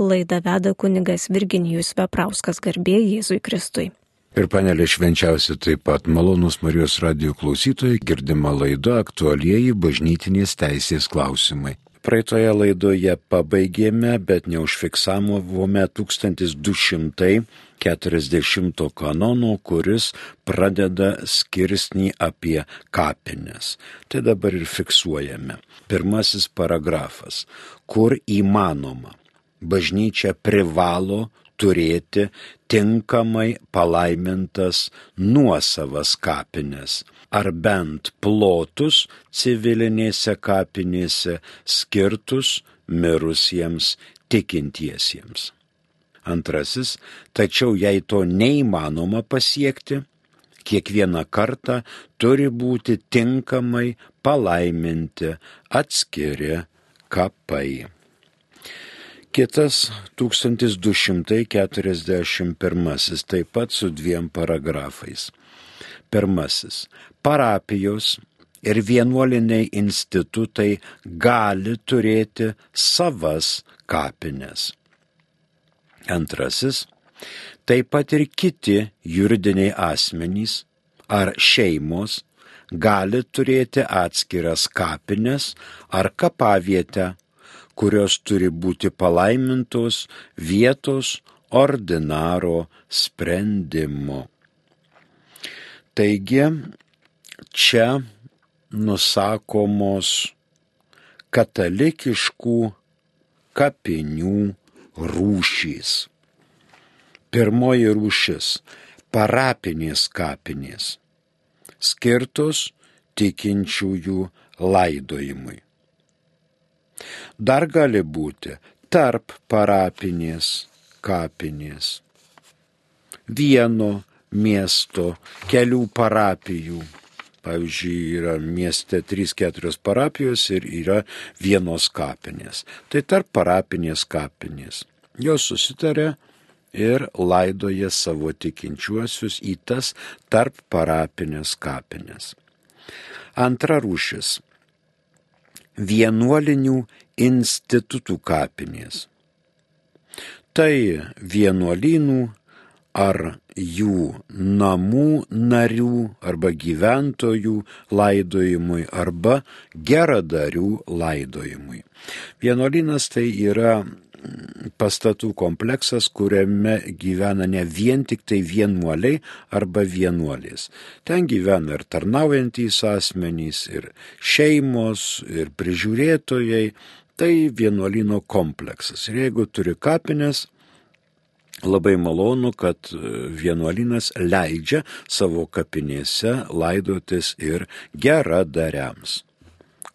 Laida veda kunigas Virginijus Veprauskas garbė Jėzui Kristui. Ir panelė švenčiausi taip pat malonus Marijos radijų klausytojai girdima laida aktualieji bažnytinės teisės klausimai. Praeitoje laidoje pabaigėme, bet neužfiksavome 1240 kanono, kuris pradeda skirsnį apie kapines. Tai dabar ir fiksuojame. Pirmasis paragrafas. Kur įmanoma, bažnyčia privalo turėti tinkamai palaimintas nuosavas kapines ar bent plotus civilinėse kapinėse skirtus mirusiems tikintiesiems. Antrasis, tačiau jei to neįmanoma pasiekti, kiekvieną kartą turi būti tinkamai palaiminti atskiri kapai. Kitas 1241 taip pat su dviem paragrafais. Pirmasis. Parapijos ir vienuoliniai institutai gali turėti savas kapines. Antrasis. Taip pat ir kiti juridiniai asmenys ar šeimos gali turėti atskiras kapines ar kapavietę kurios turi būti palaimintos vietos ordinaro sprendimu. Taigi, čia nusakomos katalikiškų kapinių rūšys. Pirmoji rūšis - parapinės kapinės, skirtos tikinčiųjų laidojimui. Dar gali būti tarp parapinės kapinės, vieno miesto kelių parapijų. Pavyzdžiui, yra mieste 3-4 parapijos ir yra vienos kapinės. Tai tarp parapinės kapinės. Jos susitarė ir laidoja savo tikinčiuosius į tas tarp parapinės kapinės. Antra rūšis vienuolinių institutų kapinės. Tai vienuolynų ar jų namų narių arba gyventojų laidojimui arba geradarių laidojimui. Vienuolynas tai yra pastatų kompleksas, kuriame gyvena ne vien tik tai vienuoliai arba vienuolės. Ten gyvena ir tarnaujantys asmenys, ir šeimos, ir prižiūrėtojai. Tai vienuolino kompleksas. Ir jeigu turi kapines, labai malonu, kad vienuolinas leidžia savo kapinėse laidotis ir geradariams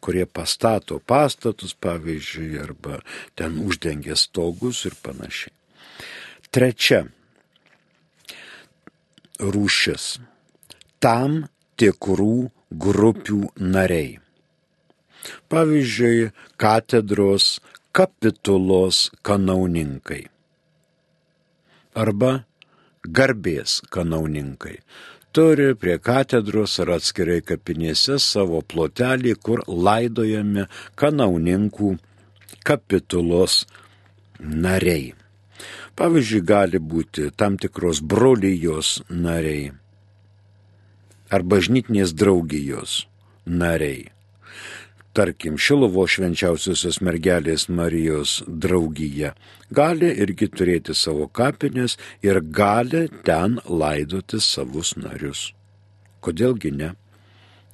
kurie pastato pastatus, pavyzdžiui, arba ten uždengia stogus ir panašiai. Trečia rūšis - tam tikrų grupių nariai. Pavyzdžiui, katedros kapitulos kanauninkai arba garbės kanauninkai turi prie katedros ar atskirai kapinėse savo plotelį, kur laidojami kanauninkų kapitulos nariai. Pavyzdžiui, gali būti tam tikros brolyjos nariai ar bažnytinės draugijos nariai tarkim, Šilovo švenčiausiosios mergelės Marijos draugija, gali irgi turėti savo kapinės ir gali ten laidoti savus narius. Kodėlgi ne?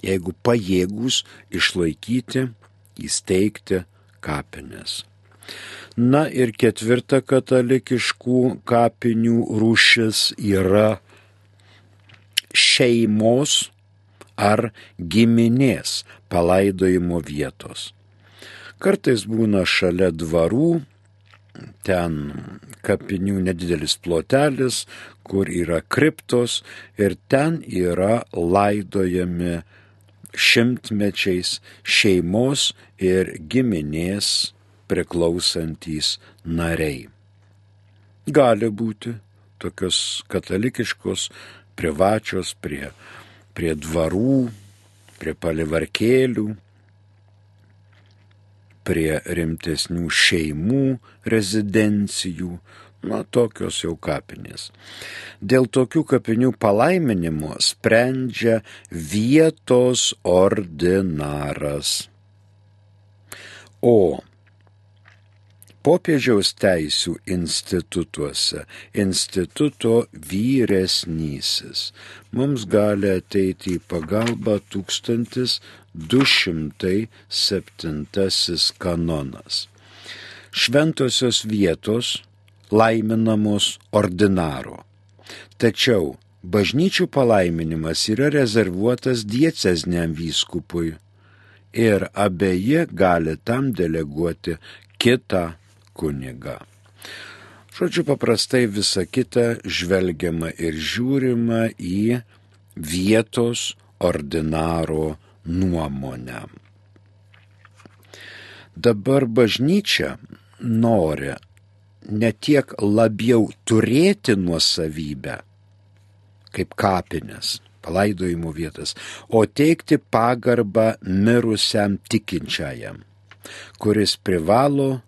Jeigu pajėgus išlaikyti, įsteigti kapinės. Na ir ketvirta katalikiškų kapinių rūšis yra šeimos ar giminės palaidojimo vietos. Kartais būna šalia dvarų, ten kapinių nedidelis plotelis, kur yra kriptos ir ten yra laidojami šimtmečiais šeimos ir giminės priklausantys nariai. Gali būti tokios katalikiškos, privačios prie prie dvarų, prie palivarkėlių, prie rimtesnių šeimų, rezidencijų, na tokios jau kapinės. Dėl tokių kapinių palaiminimo sprendžia vietos ordinaras. O popiežiaus teisų institutuose instituto vyresnysis mums gali ateiti į pagalbą 1207 kanonas. Šventosios vietos laiminamos ordinaro. Tačiau bažnyčių palaiminimas yra rezervuotas diecezniam vyskupui ir abeji gali tam deleguoti kitą kunigą. Žodžiu, paprastai visa kita žvelgiama ir žiūrima į vietos ordinaro nuomonę. Dabar bažnyčia nori ne tiek labiau turėti nuosavybę, kaip kapinės, palaidojimo vietas, o teikti pagarbą mirusiam tikinčiajam, kuris privalo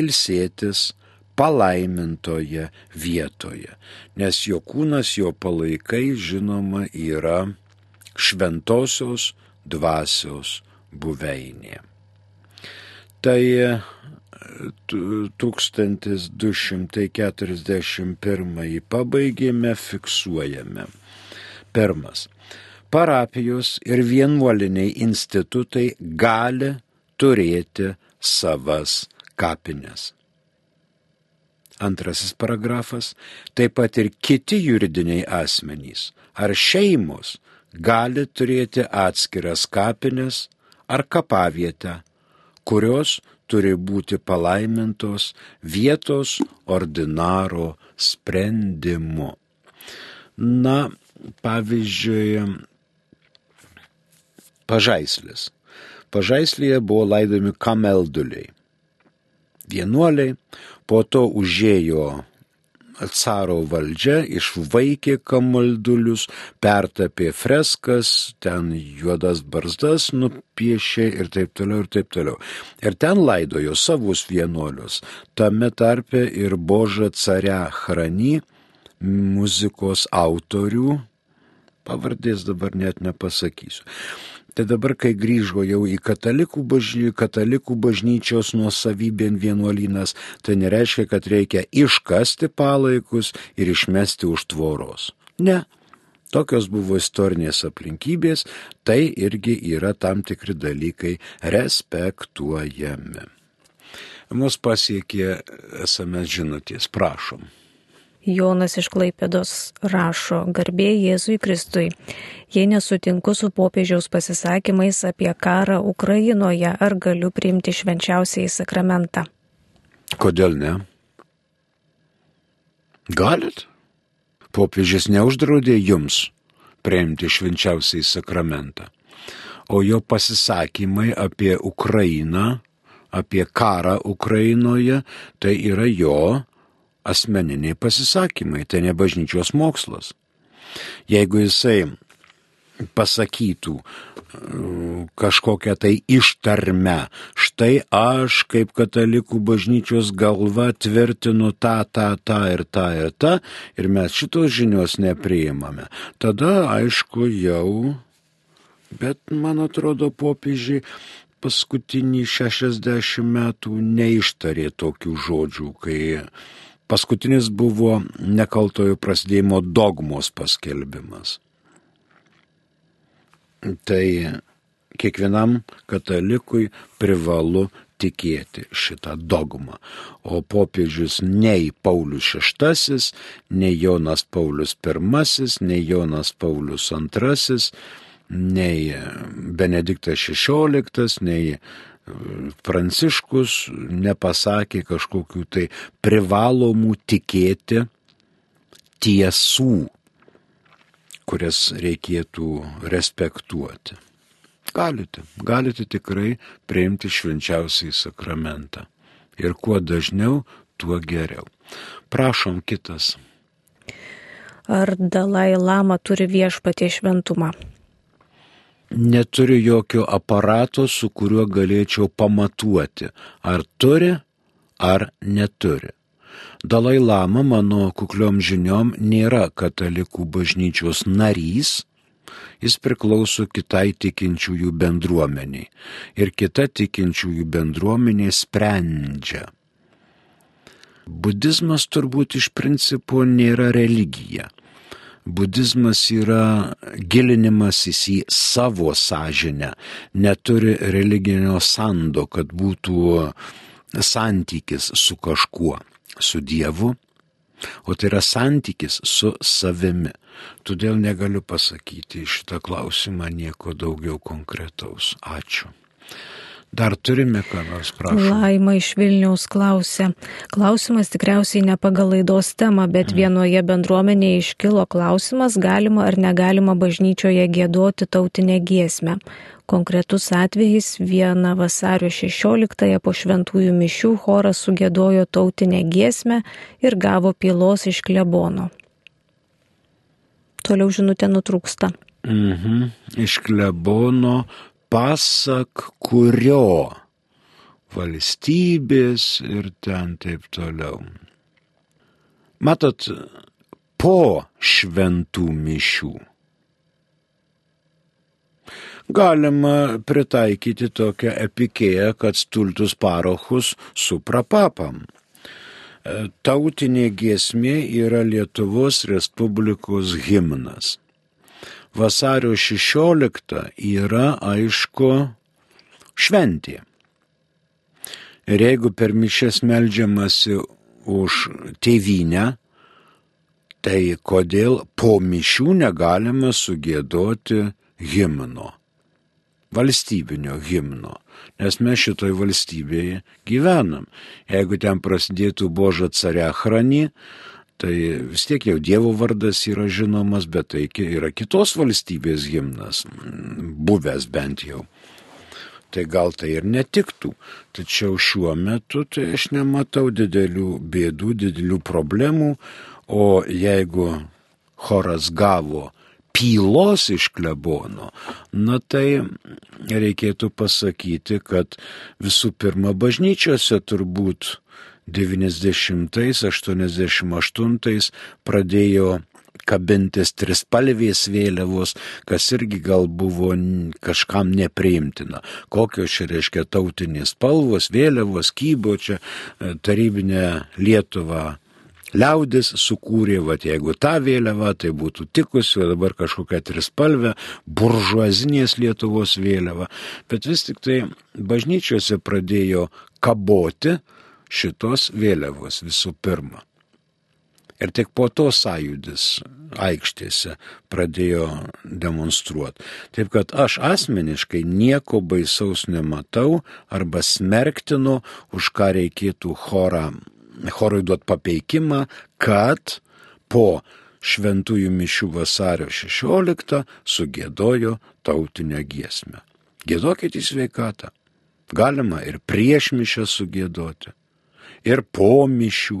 ilsėtis palaimintoje vietoje, nes jo kūnas, jo palaikai, žinoma, yra šventosios dvasios buveinė. Tai 1241 pabaigėme, fiksuojame. Pirmas. Parapijos ir vienuoliniai institutai gali turėti savas kapines. Antrasis paragrafas. Taip pat ir kiti juridiniai asmenys ar šeimos gali turėti atskiras kapines ar kapavietę, kurios turi būti palaimintos vietos ordinaro sprendimu. Na, pavyzdžiui, pažaislis. Pažaislyje buvo laidomi kamelduliai. Vienuoliai po to užėjo caro valdžia išvaikė kamaldulius, pertapė freskas, ten juodas barzdas nupiešė ir taip toliau ir taip toliau. Ir ten laidojo savus vienuolius, tame tarpe ir Boža Care Hrani, muzikos autorių, pavardės dabar net nepasakysiu. Tai dabar, kai grįžo jau į katalikų, bažny, katalikų bažnyčios nuosavybėn vienuolynas, tai nereiškia, kad reikia iškasti palaikus ir išmesti už tvoros. Ne. Tokios buvo istorinės aplinkybės, tai irgi yra tam tikri dalykai respektuojami. Mus pasiekė SMS žinutės, prašom. Jonas iš Klaipėdos rašo, garbė Jėzui Kristui. Jei nesutinku su popiežiaus pasisakymais apie karą Ukrainoje, ar galiu priimti švenčiausiai sakramentą? Kodėl ne? Galit? Popiežius neuždraudė jums priimti švenčiausiai sakramentą. O jo pasisakymai apie Ukrainą, apie karą Ukrainoje, tai yra jo asmeniniai pasisakymai, tai ne bažnyčios mokslas. Jeigu jisai pasakytų e, kažkokią tai ištarmę, štai aš kaip katalikų bažnyčios galva tvirtinu tą, tą, tą ir tą ir tą, ir mes šitos žinios nepriimame. Tada, aišku, jau, bet man atrodo, popiežiai paskutinį 60 metų neištarė tokių žodžių, kai Paskutinis buvo nekaltojo prasidėjimo dogmos paskelbimas. Tai kiekvienam katalikui privalu tikėti šitą dogmą. O popiežius nei Paulius VI, nei Jonas Paulius I, nei Jonas Paulius II, nei Benediktas XVI, nei Pranciškus nepasakė kažkokių tai privalomų tikėti tiesų, kurias reikėtų respektuoti. Galite, galite tikrai priimti švenčiausiai sakramentą. Ir kuo dažniau, tuo geriau. Prašom kitas. Ar Dalai Lama turi viešpatie šventumą? Neturiu jokio aparato, su kuriuo galėčiau pamatuoti, ar turi, ar neturi. Dalai Lama, mano kukliom žiniom, nėra katalikų bažnyčios narys, jis priklauso kitai tikinčiųjų bendruomeniai. Ir kita tikinčiųjų bendruomenė sprendžia. Budizmas turbūt iš principo nėra religija. Budizmas yra gilinimasis į savo sąžinę, neturi religinio sando, kad būtų santykis su kažkuo, su Dievu, o tai yra santykis su savimi. Todėl negaliu pasakyti šitą klausimą nieko daugiau konkretaus. Ačiū. Dar turime ką nors prašau. Laima iš Vilniaus klausė. Klausimas tikriausiai ne pagal laidos temą, bet mm. vienoje bendruomenėje iškilo klausimas, galima ar negalima bažnyčioje gėdoti tautinę giesmę. Konkretus atvejis vieną vasario 16-ąją po šventųjų mišių choras sugėdojo tautinę giesmę ir gavo pylos iš klebono. Toliau žinutė nutrūksta. Mhm. Iš klebono pasak kurio valstybės ir ten taip toliau. Matot, po šventų mišių galima pritaikyti tokią epikėją, kad stultus parochus suprapapam. Tautinė giesmė yra Lietuvos Respublikos himnas vasario 16 yra aišku šventė. Ir jeigu per mišes melžiamasi už tėvynę, tai kodėl po mišių negalima sugėdoti himno, valstybinio himno, nes mes šitoj valstybėje gyvenam. Jeigu ten prasidėtų Boža Carechrani, Tai vis tiek jau Dievo vardas yra žinomas, bet tai yra kitos valstybės himnas, buvęs bent jau. Tai gal tai ir netiktų. Tačiau šiuo metu tai aš nematau didelių bėdų, didelių problemų, o jeigu choras gavo pylos iš klebono, na tai reikėtų pasakyti, kad visų pirma bažnyčiose turbūt 90-88 pradėjo kabintis trispalvės vėliavos, kas irgi gal buvo kažkam nepriimtina. Kokios čia reiškia tautinės spalvos, vėliavos, kybo čia e, tarybinė Lietuva. Liaudis sukūrė, va jeigu tą vėliavą, tai būtų tikusi, o dabar kažkokia trispalvė, buržuazinės Lietuvos vėliava. Bet vis tik tai bažnyčiose pradėjo kaboti šitos vėliavos visų pirma. Ir tik po to sąjūdis aikštėse pradėjo demonstruoti. Taip kad aš asmeniškai nieko baisaus nematau arba smerktinu, už ką reikėtų chorą, chorui duoti papeikimą, kad po šventųjų mišių vasario 16 sugėdojo tautinę giesmę. Gėdokit į sveikatą. Galima ir prieš mišę sugėdoti ir po mišių.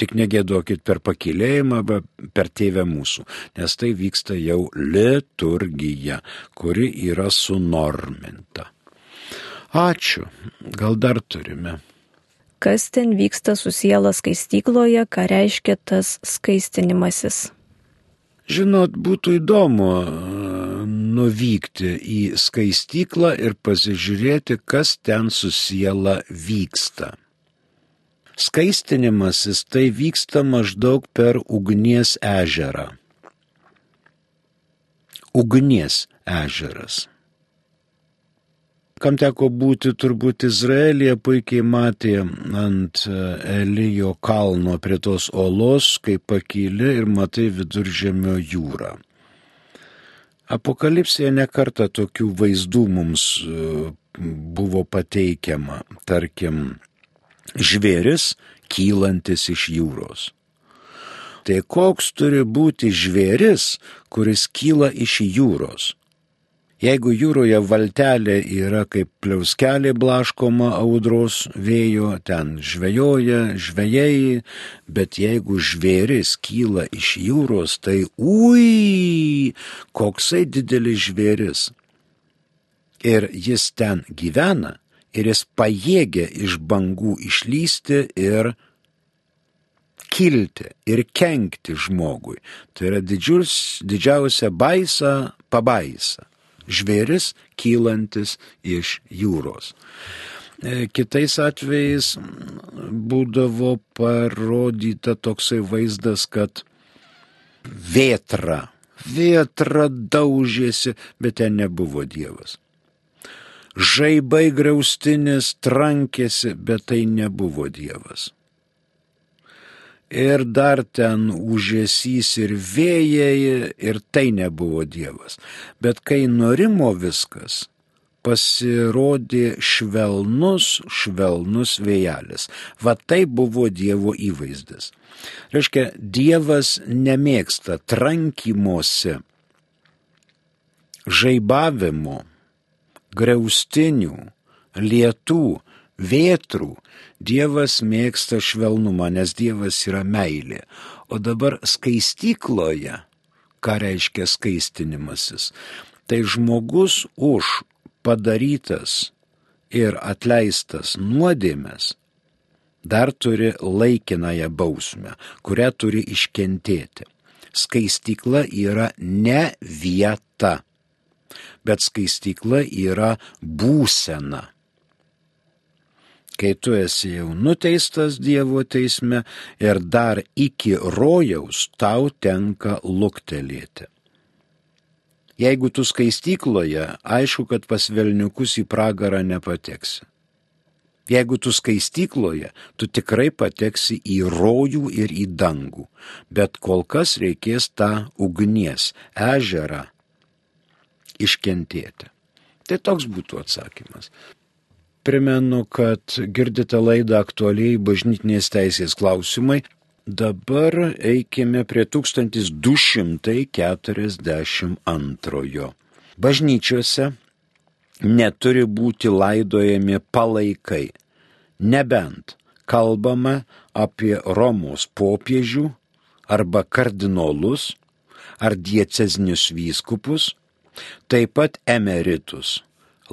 Tik negėdokit per pakilėjimą arba per tėvę mūsų, nes tai vyksta jau liturgija, kuri yra sunorminta. Ačiū. Gal dar turime. Kas ten vyksta su siela skaistykloje, ką reiškia tas skaistinimasis? Žinot, būtų įdomu nuvykti į skaistyklą ir pasižiūrėti, kas ten su siela vyksta. Skaistinimasis tai vyksta maždaug per ugnies ežerą. Ugnies ežeras. Kam teko būti turbūt Izraelija, puikiai matė ant Elijo kalno prie tos olos, kai pakyli ir matai viduržėmio jūrą. Apokalipsėje nekarta tokių vaizdų mums e, buvo pateikiama, tarkim, žvėris kylantis iš jūros. Tai koks turi būti žvėris, kuris kyla iš jūros? Jeigu jūroje valtelė yra kaip pliauskelė blaškoma audros vėjo, ten žvejoja žvėjai, bet jeigu žvėris kyla iš jūros, tai ui, koksai didelis žvėris. Ir jis ten gyvena ir jis pajėgia iš bangų išlysti ir kilti ir kenkti žmogui. Tai yra didžius, didžiausia baisa pabaisa. Žvėris kylantis iš jūros. E, kitais atvejais būdavo parodyta toksai vaizdas, kad vėtra, vėtra daužėsi, bet ten nebuvo Dievas. Žaibai graustinis trankėsi, bet tai nebuvo Dievas ir dar ten užėsys ir vėjai, ir tai nebuvo Dievas. Bet kai norimo viskas, pasirodė švelnus, švelnus vėjelis. Va tai buvo Dievo įvaizdis. Reiškia, Dievas nemėgsta trankymosi, žaibavimo, greustinių, lietų, vėtrų. Dievas mėgsta švelnumą, nes Dievas yra meilė. O dabar skaistykloje, ką reiškia skaistinimasis, tai žmogus už padarytas ir atleistas nuodėmės dar turi laikinąją bausmę, kurią turi iškentėti. Skaistykla yra ne vieta, bet skaistykla yra būsena kai tu esi jau nuteistas Dievo teisme ir dar iki rojaus tau tenka luktelėti. Jeigu tu skaistykloje, aišku, kad pas velniukus į pragarą nepateksi. Jeigu tu skaistykloje, tu tikrai pateksi į rojų ir į dangų, bet kol kas reikės tą ugnies ežerą iškentėti. Tai toks būtų atsakymas. Primenu, kad girdite laidą aktualiai bažnytinės teisės klausimai. Dabar eikime prie 1242. Bažnyčiose neturi būti laidojami palaikai, nebent kalbama apie Romos popiežių arba kardinolus ar dieceznius vyskupus, taip pat emeritus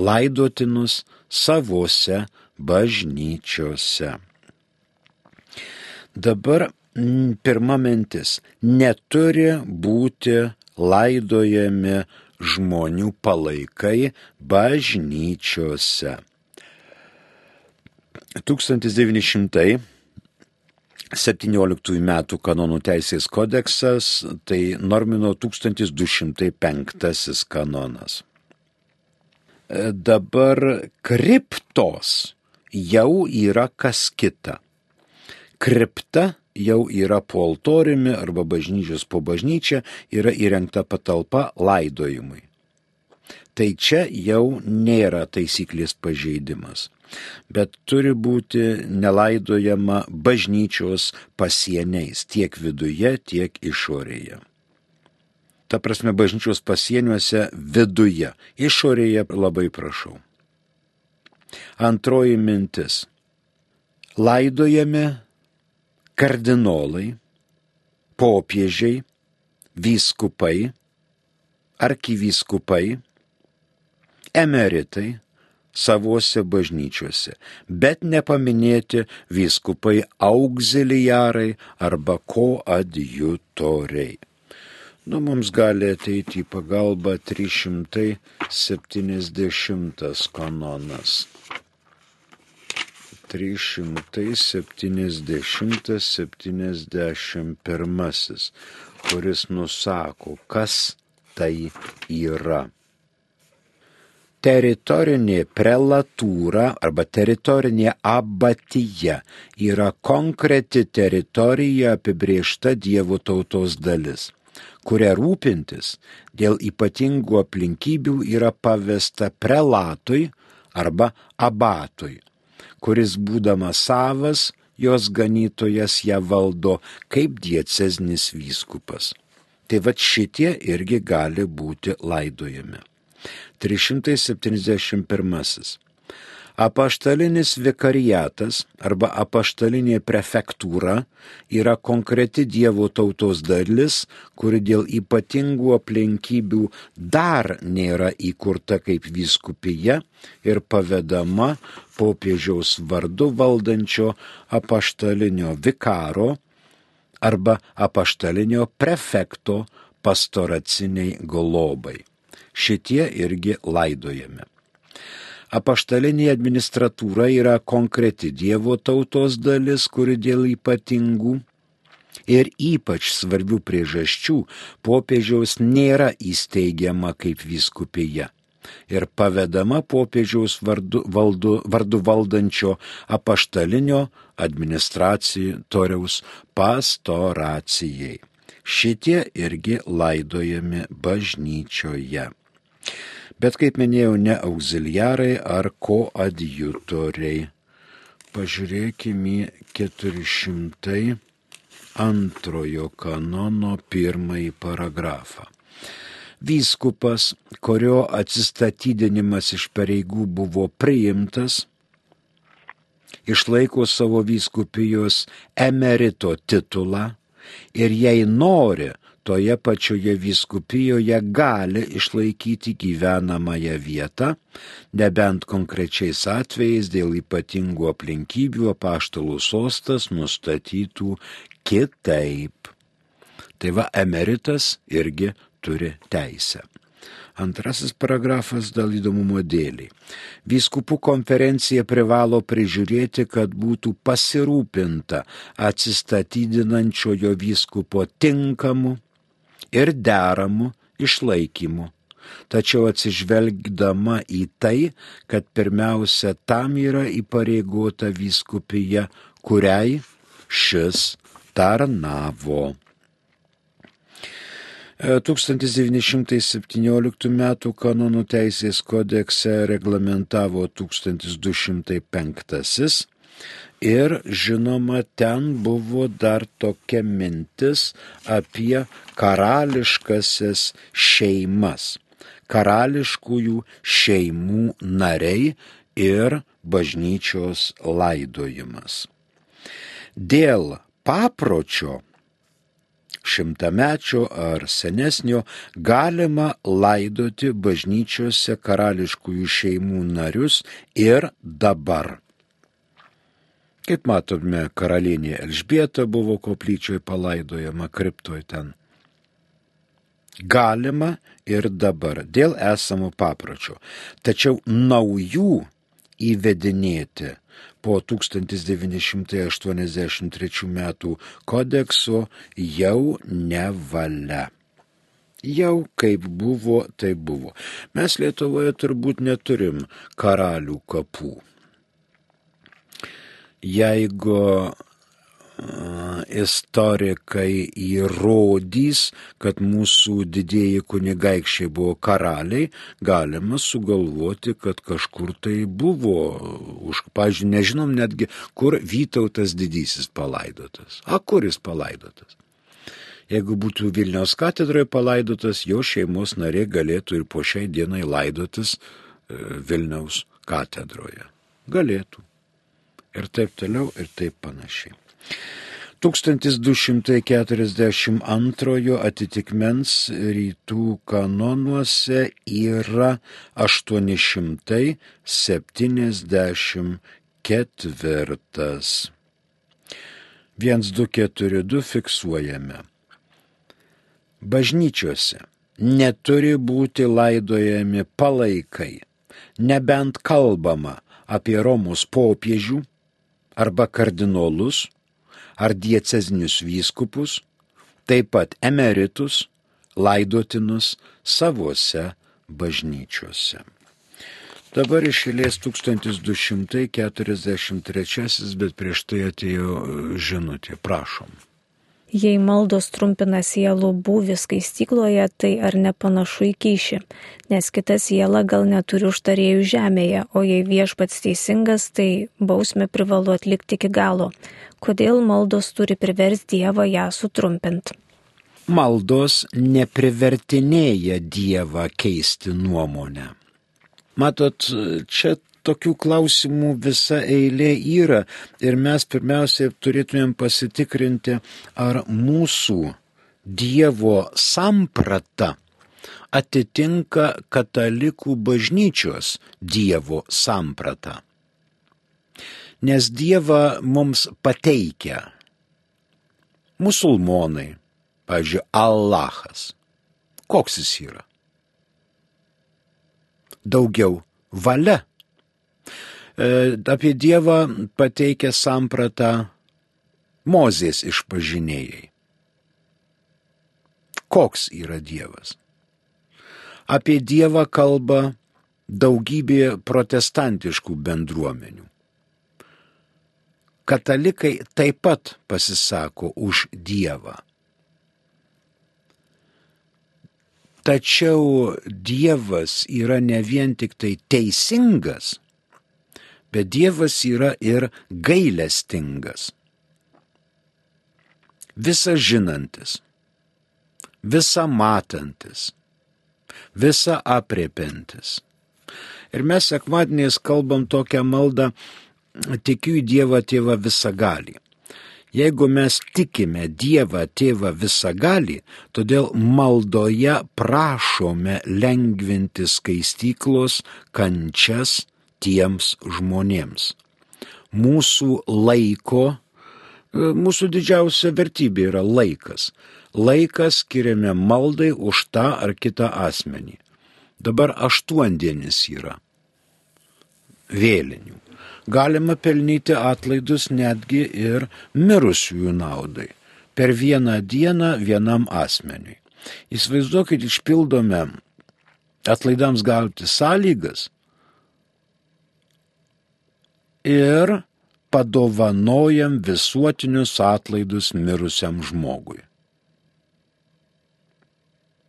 laidotinus savose bažnyčiose. Dabar pirma mintis - neturi būti laidojami žmonių palaikai bažnyčiose. 1917 m. kanonų teisės kodeksas tai normino 1205 kanonas dabar kriptos jau yra kas kita. Kripta jau yra po altoriumi arba bažnyčios po bažnyčia yra įrengta patalpa laidojimui. Tai čia jau nėra taisyklės pažeidimas, bet turi būti nelaidojama bažnyčios pasieniais tiek viduje, tiek išorėje ta prasme bažnyčios pasieniuose viduje, išorėje labai prašau. Antroji mintis. Laidojami kardinolai, popiežiai, vyskupai, arkivyskupai, emeritai savose bažnyčiose, bet nepaminėti vyskupai auxiliarai arba koadjutoriai. Nu, mums gali ateiti į pagalbą 370 kanonas. 370-71, kuris nusako, kas tai yra. Teritorinė prelatūra arba teritorinė abatija yra konkreti teritorija apibriešta Dievo tautos dalis kuria rūpintis dėl ypatingų aplinkybių yra pavesta prelatui arba abatui, kuris būdamas savas, jos ganytojas ją valdo kaip dieceznis vyskupas. Tai vad šitie irgi gali būti laidojami. 371. Apaštalinis vikariatas arba apaštalinė prefektūra yra konkreti Dievo tautos dalis, kuri dėl ypatingų aplinkybių dar nėra įkurta kaip vyskupija ir pavedama popiežiaus vardu valdančio apaštalinio vikaro arba apaštalinio prefekto pastoraciniai globai. Šitie irgi laidojami. Apaštalinė administratūra yra konkreti Dievo tautos dalis, kuri dėl ypatingų ir ypač svarbių priežasčių popiežiaus nėra įsteigiama kaip vyskupija ir pavedama popiežiaus vardu, valdu, vardu valdančio apaštalinio administracijos pastoracijai. Šitie irgi laidojami bažnyčioje bet kaip minėjau, ne auxiliarai ar koadjutoriai. Pažiūrėkime 402 kanono pirmąjį paragrafą. Vyskupas, kurio atsistatydinimas iš pareigų buvo priimtas, išlaiko savo vyskupijos emerito titulą ir jei nori, toje pačioje vyskupijoje gali išlaikyti gyvenamąją vietą, nebent konkrečiais atvejais dėl ypatingų aplinkybių apaštalų sostas nustatytų kitaip. Tai va, emeritas irgi turi teisę. Antrasis paragrafas dėl įdomumo dėliai. Vyskupų konferencija privalo prižiūrėti, kad būtų pasirūpinta atsistatydinančiojo vyskupo tinkamu ir deramu išlaikymu. Tačiau atsižvelgdama į tai, kad pirmiausia tam yra įpareigota vyskupija, kuriai šis tarnavo. 1917 m. kanonų teisės kodekse reglamentavo 1205 Ir žinoma, ten buvo dar tokia mintis apie karališkasis šeimas, karališkųjų šeimų nariai ir bažnyčios laidojimas. Dėl papročio šimtamečio ar senesnio galima laidoti bažnyčiose karališkųjų šeimų narius ir dabar. Kaip matome, karalienė Elžbieta buvo koplyčioje palaidojama kriptoj ten. Galima ir dabar dėl esamų papročių. Tačiau naujų įvedinėti po 1983 metų kodekso jau nevalia. Jau kaip buvo, tai buvo. Mes Lietuvoje turbūt neturim karalių kapų jeigu istorikai įrodys, kad mūsų didėjai kunigaikščiai buvo karaliai, galima sugalvoti, kad kažkur tai buvo, už, pažiūrėjau, nežinom netgi, kur Vytautas didysis palaidotas. A, kuris palaidotas? Jeigu būtų Vilniaus katedroje palaidotas, jo šeimos narė galėtų ir po šiai dienai laidotas Vilniaus katedroje. Galėtų ir taip toliau ir taip panašiai. 1242 atitikmens rytų kanonuose yra 874. 1242 fiksuojame. Bažnyčiose neturi būti laidojami palaikai, nebent kalbama apie Romos popiežių arba kardinolus ar diecezinius vyskupus, taip pat emeritus, laidotinus savose bažnyčiose. Dabar išėlės 1243, bet prieš tai atėjo žinutė, prašom. Jei maldos trumpina sielų būvį skaistykloje, tai ar nepanašu į kyšį, nes kita siela gal neturi užtarėjų žemėje, o jei viešpats teisingas, tai bausmę privalu atlikti iki galo. Kodėl maldos turi privers Dievą ją sutrumpinti? maldos neprivertinėja Dievą keisti nuomonę. Matot, čia tokių klausimų visa eilė yra ir mes pirmiausiai turėtumėm pasitikrinti, ar mūsų Dievo samprata atitinka katalikų bažnyčios Dievo sampratą. Nes Dievą mums pateikia musulmonai, pavyzdžiui, Allahas. Koks jis yra? Daugiau valia. E, apie Dievą pateikia sampratą Mozės išpažinėjai. Koks yra Dievas? Apie Dievą kalba daugybė protestantiškų bendruomenių. Katalikai taip pat pasisako už Dievą. Tačiau Dievas yra ne vien tik tai teisingas, bet Dievas yra ir gailestingas. Visa žinantis, visa matantis, visa apriepintis. Ir mes sekmadieniais kalbam tokią maldą, tikiu į Dievą tėvą visagalį. Jeigu mes tikime Dievą tėvą visagalį, todėl maldoje prašome lengvinti skaistyklos kančias tiems žmonėms. Mūsų laiko, mūsų didžiausia vertybė yra laikas. Laiką skiriame maldai už tą ar kitą asmenį. Dabar aštuondienis yra vėlinių. Galima pelnyti atlaidus netgi ir mirusiųjų naudai. Per vieną dieną vienam asmeniui. Įsivaizduokit, išpildome atlaidams gauti sąlygas ir padovanojam visuotinius atlaidus mirusiam žmogui.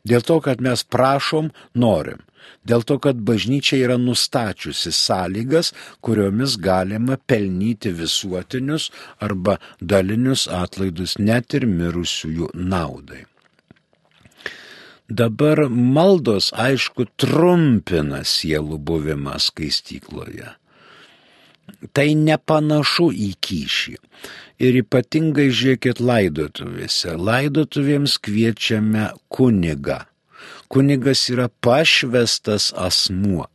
Dėl to, kad mes prašom, norim. Dėl to, kad bažnyčia yra nustačiusi sąlygas, kuriomis galima pelnyti visuotinius arba dalinius atlaidus net ir mirusiųjų naudai. Dabar maldos, aišku, trumpina sielų buvimą skaistykloje. Tai nepanašu į kyšį. Ir ypatingai žiūrėkit laidotuvėse. Laidotuvėms kviečiame kunigą. Kunigas yra pašvestas asmuo.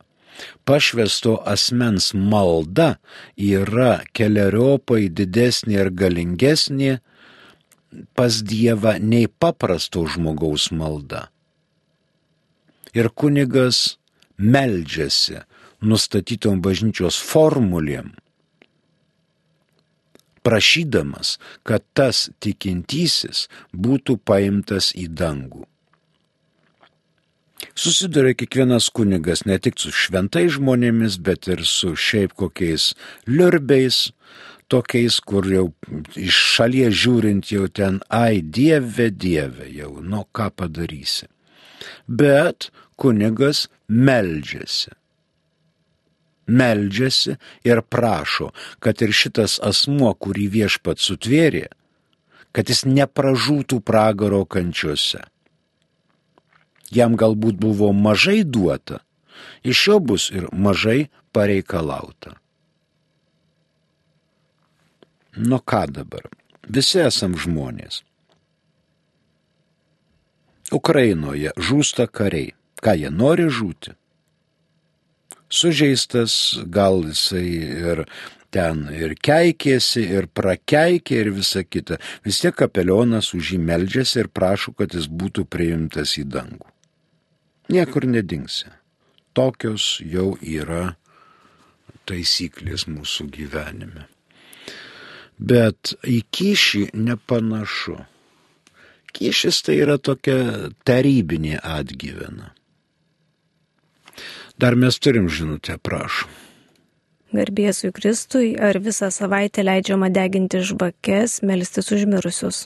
Pašvesto asmens malda yra keliariopai didesnė ir galingesnė pas Dievą nei paprasto žmogaus malda. Ir kunigas meldžiasi nustatytom bažnyčios formulėm prašydamas, kad tas tikintysis būtų paimtas į dangų. Susiduria kiekvienas kunigas ne tik su šventai žmonėmis, bet ir su šiaip kokiais liurbiais, tokiais, kur jau iš šalies žiūrint jau ten, ai, dieve, dieve, jau, nu ką padarysi. Bet kunigas meldžiasi meldžiasi ir prašo, kad ir šitas asmuo, kurį viešpat sutvėrė, kad jis nepražūtų pragaro kančiuose. Jam galbūt buvo mažai duota, iš jo bus ir mažai pareikalauta. Nu ką dabar? Visi esam žmonės. Ukrainoje žūsta kariai. Ką jie nori žūti? Sužeistas, gal jisai ir ten ir keikėsi, ir prakeikė, ir visa kita. Vis tiek kapelionas už jį meldžiasi ir prašo, kad jis būtų priimtas į dangų. Niekur nedingsi. Tokios jau yra taisyklės mūsų gyvenime. Bet į kyšį nepanašu. Kyšis tai yra tokia tarybinė atgyvena. Dar mes turim žinutę, prašom. Garbėsui Kristui, ar visą savaitę leidžiama deginti žvakes, melstis užmirusius?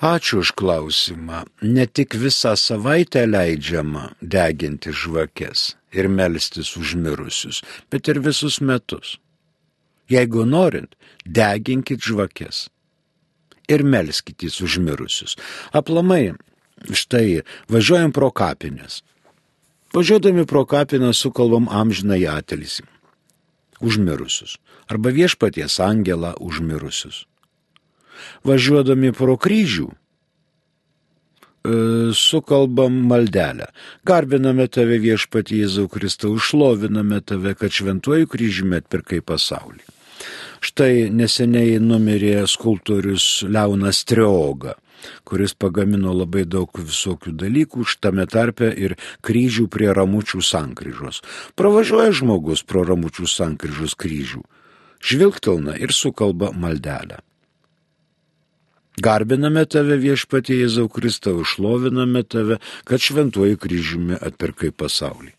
Ačiū už klausimą. Ne tik visą savaitę leidžiama deginti žvakes ir melstis užmirusius, bet ir visus metus. Jeigu norint, deginkit žvakes. ir melskitės užmirusius. Aplamai, štai, važiuojam pro kapinės. Važiuodami pro kapiną sukalbam amžinai atelisi. Užmirusius. Arba viešpaties angelą užmirusius. Važiuodami pro kryžių, e, sukalbam maldelę. Garbiname tave viešpatį Jėzau Kristau, užloviname tave, kad šventuoju kryžiumi atpirkai pasaulį. Štai neseniai numirė skulptorius Leonas Trioga kuris pagamino labai daug visokių dalykų, štame tarpe ir kryžių prie ramučių sankryžos. Pravažiuoja žmogus pro ramučių sankryžos kryžių, žvilgtelna ir sukalba maldelę. Garbiname tave viešpatie Jėzau Kristau, išloviname tave, kad šventuoju kryžiumi atpirkai pasaulį.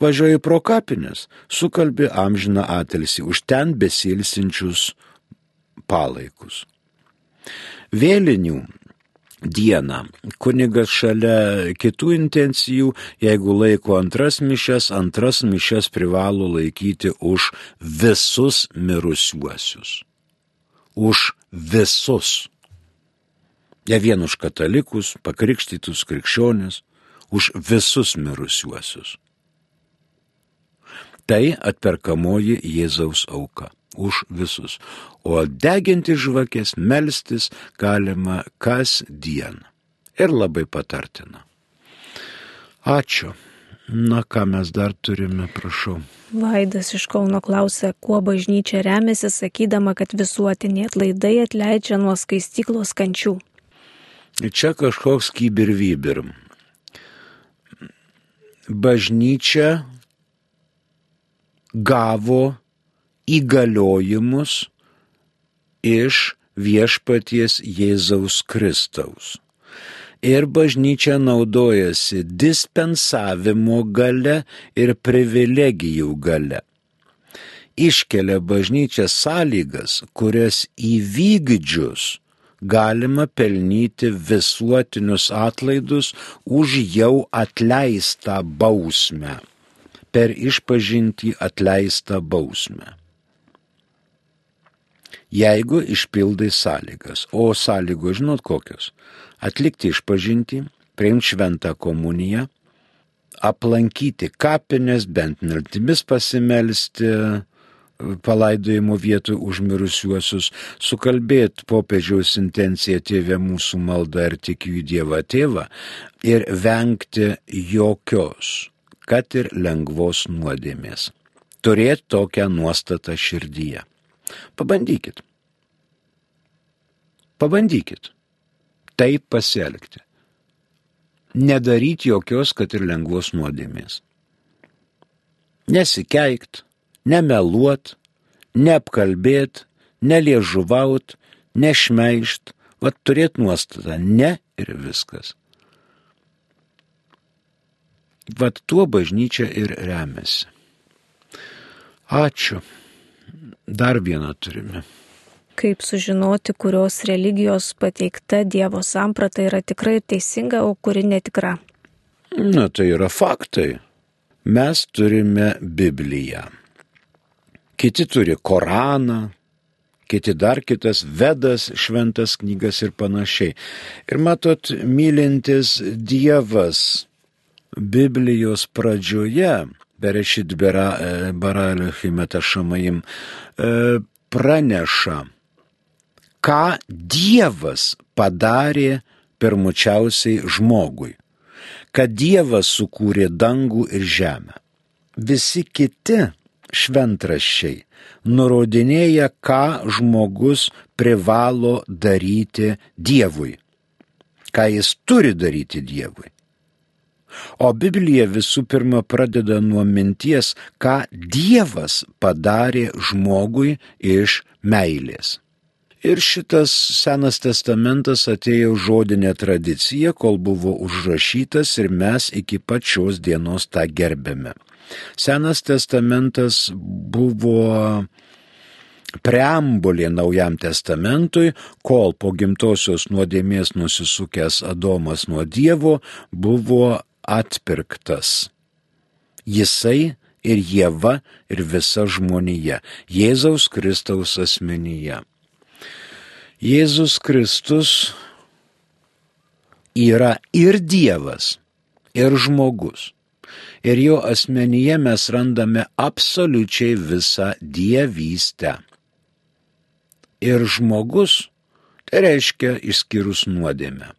Važiuoji pro kapines, sukalbi amžiną atilsi už ten besilsinčius palaikus. Vėlinių dieną. Kunigas šalia kitų intencijų, jeigu laiko antras mišes, antras mišes privalo laikyti už visus mirusiuosius. Už visus. Ne vien už katalikus, pakrikštytus krikščionis, už visus mirusiuosius. Tai atperkamoji Jėzaus auka už visus. O deginti žvakės, melstis galima kas dieną. Ir labai patartina. Ačiū. Na, ką mes dar turime, prašau. Vaidas iš Kauno klausė, kuo bažnyčia remiasi, sakydama, kad visuotiniai atlaidai atleidžia nuo skaistyklos kančių. Čia kažkoks kybirvybir. Bažnyčia gavo įgaliojimus iš viešpaties Jėzaus Kristaus. Ir bažnyčia naudojasi dispensavimo gale ir privilegijų gale. Iškelia bažnyčia sąlygas, kurias įvykdžius galima pelnyti visuotinius atlaidus už jau atleistą bausmę per išpažinti atleistą bausmę. Jeigu išpildai sąlygas, o sąlygos žinot kokios - atlikti išpažinti, priimti šventą komuniją, aplankyti kapines, bent mirtimis pasimelsti, palaidojimo vietų užmirusiuosius, sukalbėti popiežiaus intenciją tėvė mūsų maldą ir tikiu į Dievą tėvą ir vengti jokios kad ir lengvos nuodėmės. Turėti tokią nuostatą širdyje. Pabandykit. Pabandykit. Taip pasielgti. Nedaryti jokios, kad ir lengvos nuodėmės. Nesikeikt, nemeluot, neapkalbėt, neliežuvaut, nešmeišt, vad turėti nuostatą ne ir viskas. Vat tuo bažnyčia ir remiasi. Ačiū. Dar vieną turime. Kaip sužinoti, kurios religijos pateikta Dievo samprata yra tikrai teisinga, o kuri netikra? Na, tai yra faktai. Mes turime Bibliją. Kiti turi Koraną, kiti dar kitas Vedas, šventas knygas ir panašiai. Ir matot, mylintis Dievas Biblijos pradžioje, Berešit Baralio Himeta Šamaim, e, praneša, ką Dievas padarė pirmučiausiai žmogui, kad Dievas sukūrė dangų ir žemę. Visi kiti šventraščiai nurodinėja, ką žmogus privalo daryti Dievui, ką jis turi daryti Dievui. O Biblija visų pirma pradeda nuo minties, ką Dievas padarė žmogui iš meilės. Ir šitas Senas testamentas atėjo žodinė tradicija, kol buvo užrašytas ir mes iki pačios dienos tą gerbėme. Senas testamentas buvo preambulė naujam testamentui, kol po gimtosios nuodėmės nusisukęs Adomas nuo Dievo buvo atpirktas. Jisai ir Jėva ir visa žmonija Jėzaus Kristaus asmenyje. Jėzus Kristus yra ir Dievas, ir žmogus. Ir jo asmenyje mes randame absoliučiai visą dievystę. Ir žmogus, tai reiškia išskyrus nuodėmę.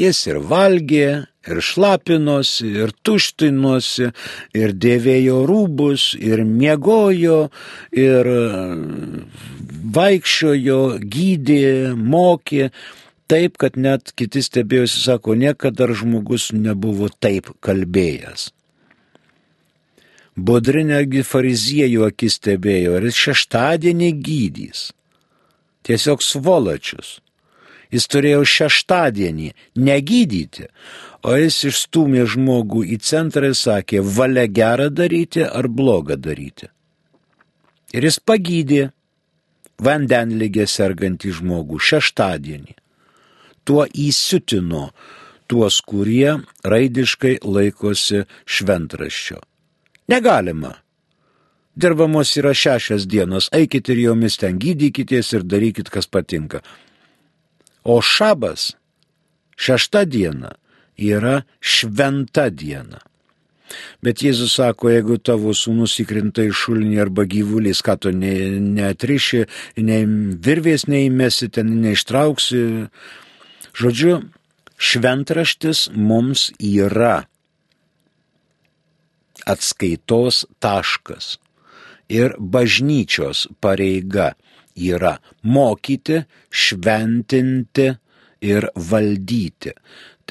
Jis ir valgė, ir šlapinosi, ir tuštinosi, ir dėvėjo rūbus, ir miegojo, ir vaikščiojo, gydė, mokė, taip, kad net kiti stebėjosi, sako, niekada žmogus nebuvo taip kalbėjęs. Bodrinėgi fariziejų akis stebėjo, ir jis šeštadienį gydys. Tiesiog svolačius. Jis turėjo šeštadienį negydyti, o jis išstumė žmogų į centrą ir sakė, valia gerą daryti ar blogą daryti. Ir jis pagydė vandenligę sergantį žmogų šeštadienį tuo įsiutino tuos, kurie raidiškai laikosi šventraščio. Negalima. Dirbamos yra šešias dienos, eikit ir jomis ten gydykitės ir darykit, kas patinka. O šabas, šešta diena, yra šventa diena. Bet Jėzus sako, jeigu tavo sūnus įkrinta į šulinį arba gyvulys, ką tu ne, neatriši, nei virvės neįmesi, ten neištrauksi, Žodžiu, šventraštis mums yra atskaitos taškas ir bažnyčios pareiga yra mokyti, šventinti ir valdyti.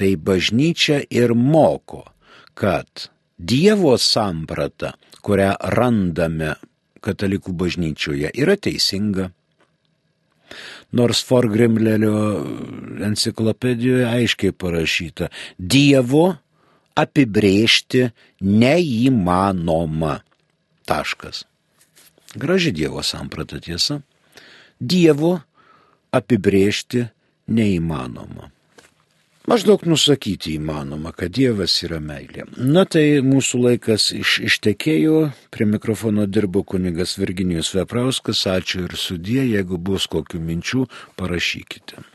Tai bažnyčia ir moko, kad Dievo samprata, kurią randame katalikų bažnyčioje, yra teisinga nors Forgrimlelio enciklopedijoje aiškiai parašyta, Dievo apibrėžti neįmanoma. Taškas. Graži Dievo samprata tiesa. Dievo apibrėžti neįmanoma. Maždaug nusakyti įmanoma, kad Dievas yra meilė. Na tai mūsų laikas iš, ištekėjo, prie mikrofono dirbo kunigas Virginijus Veprauskas, ačiū ir sudė, jeigu bus kokių minčių, parašykite.